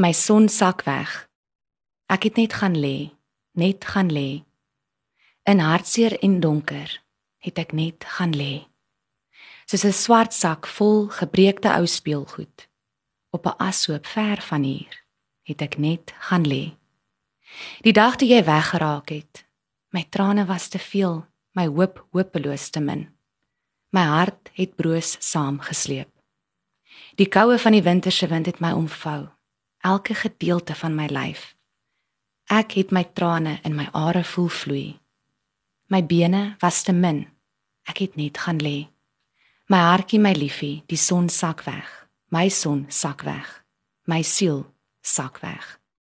My son sak weg. Ek het net gaan lê, net gaan lê. In hartseer en donker het ek net gaan lê. Soos 'n swart sak vol gebreekte ou speelgoed op 'n ashoop ver van hier het ek net gaan lê. Die dag toe jy weggeraak het, my trane was te veel, my hoop hopeloos te min. My hart het broos saamgesleep. Die koue van die winter se wind het my omvou, elke gedeelte van my lyf. Ek het my trane in my are voel vloei. My bene was te min. Ek het net gaan lê. My hartjie, my liefie, die son sak weg. My son sak weg. My siel sak weg.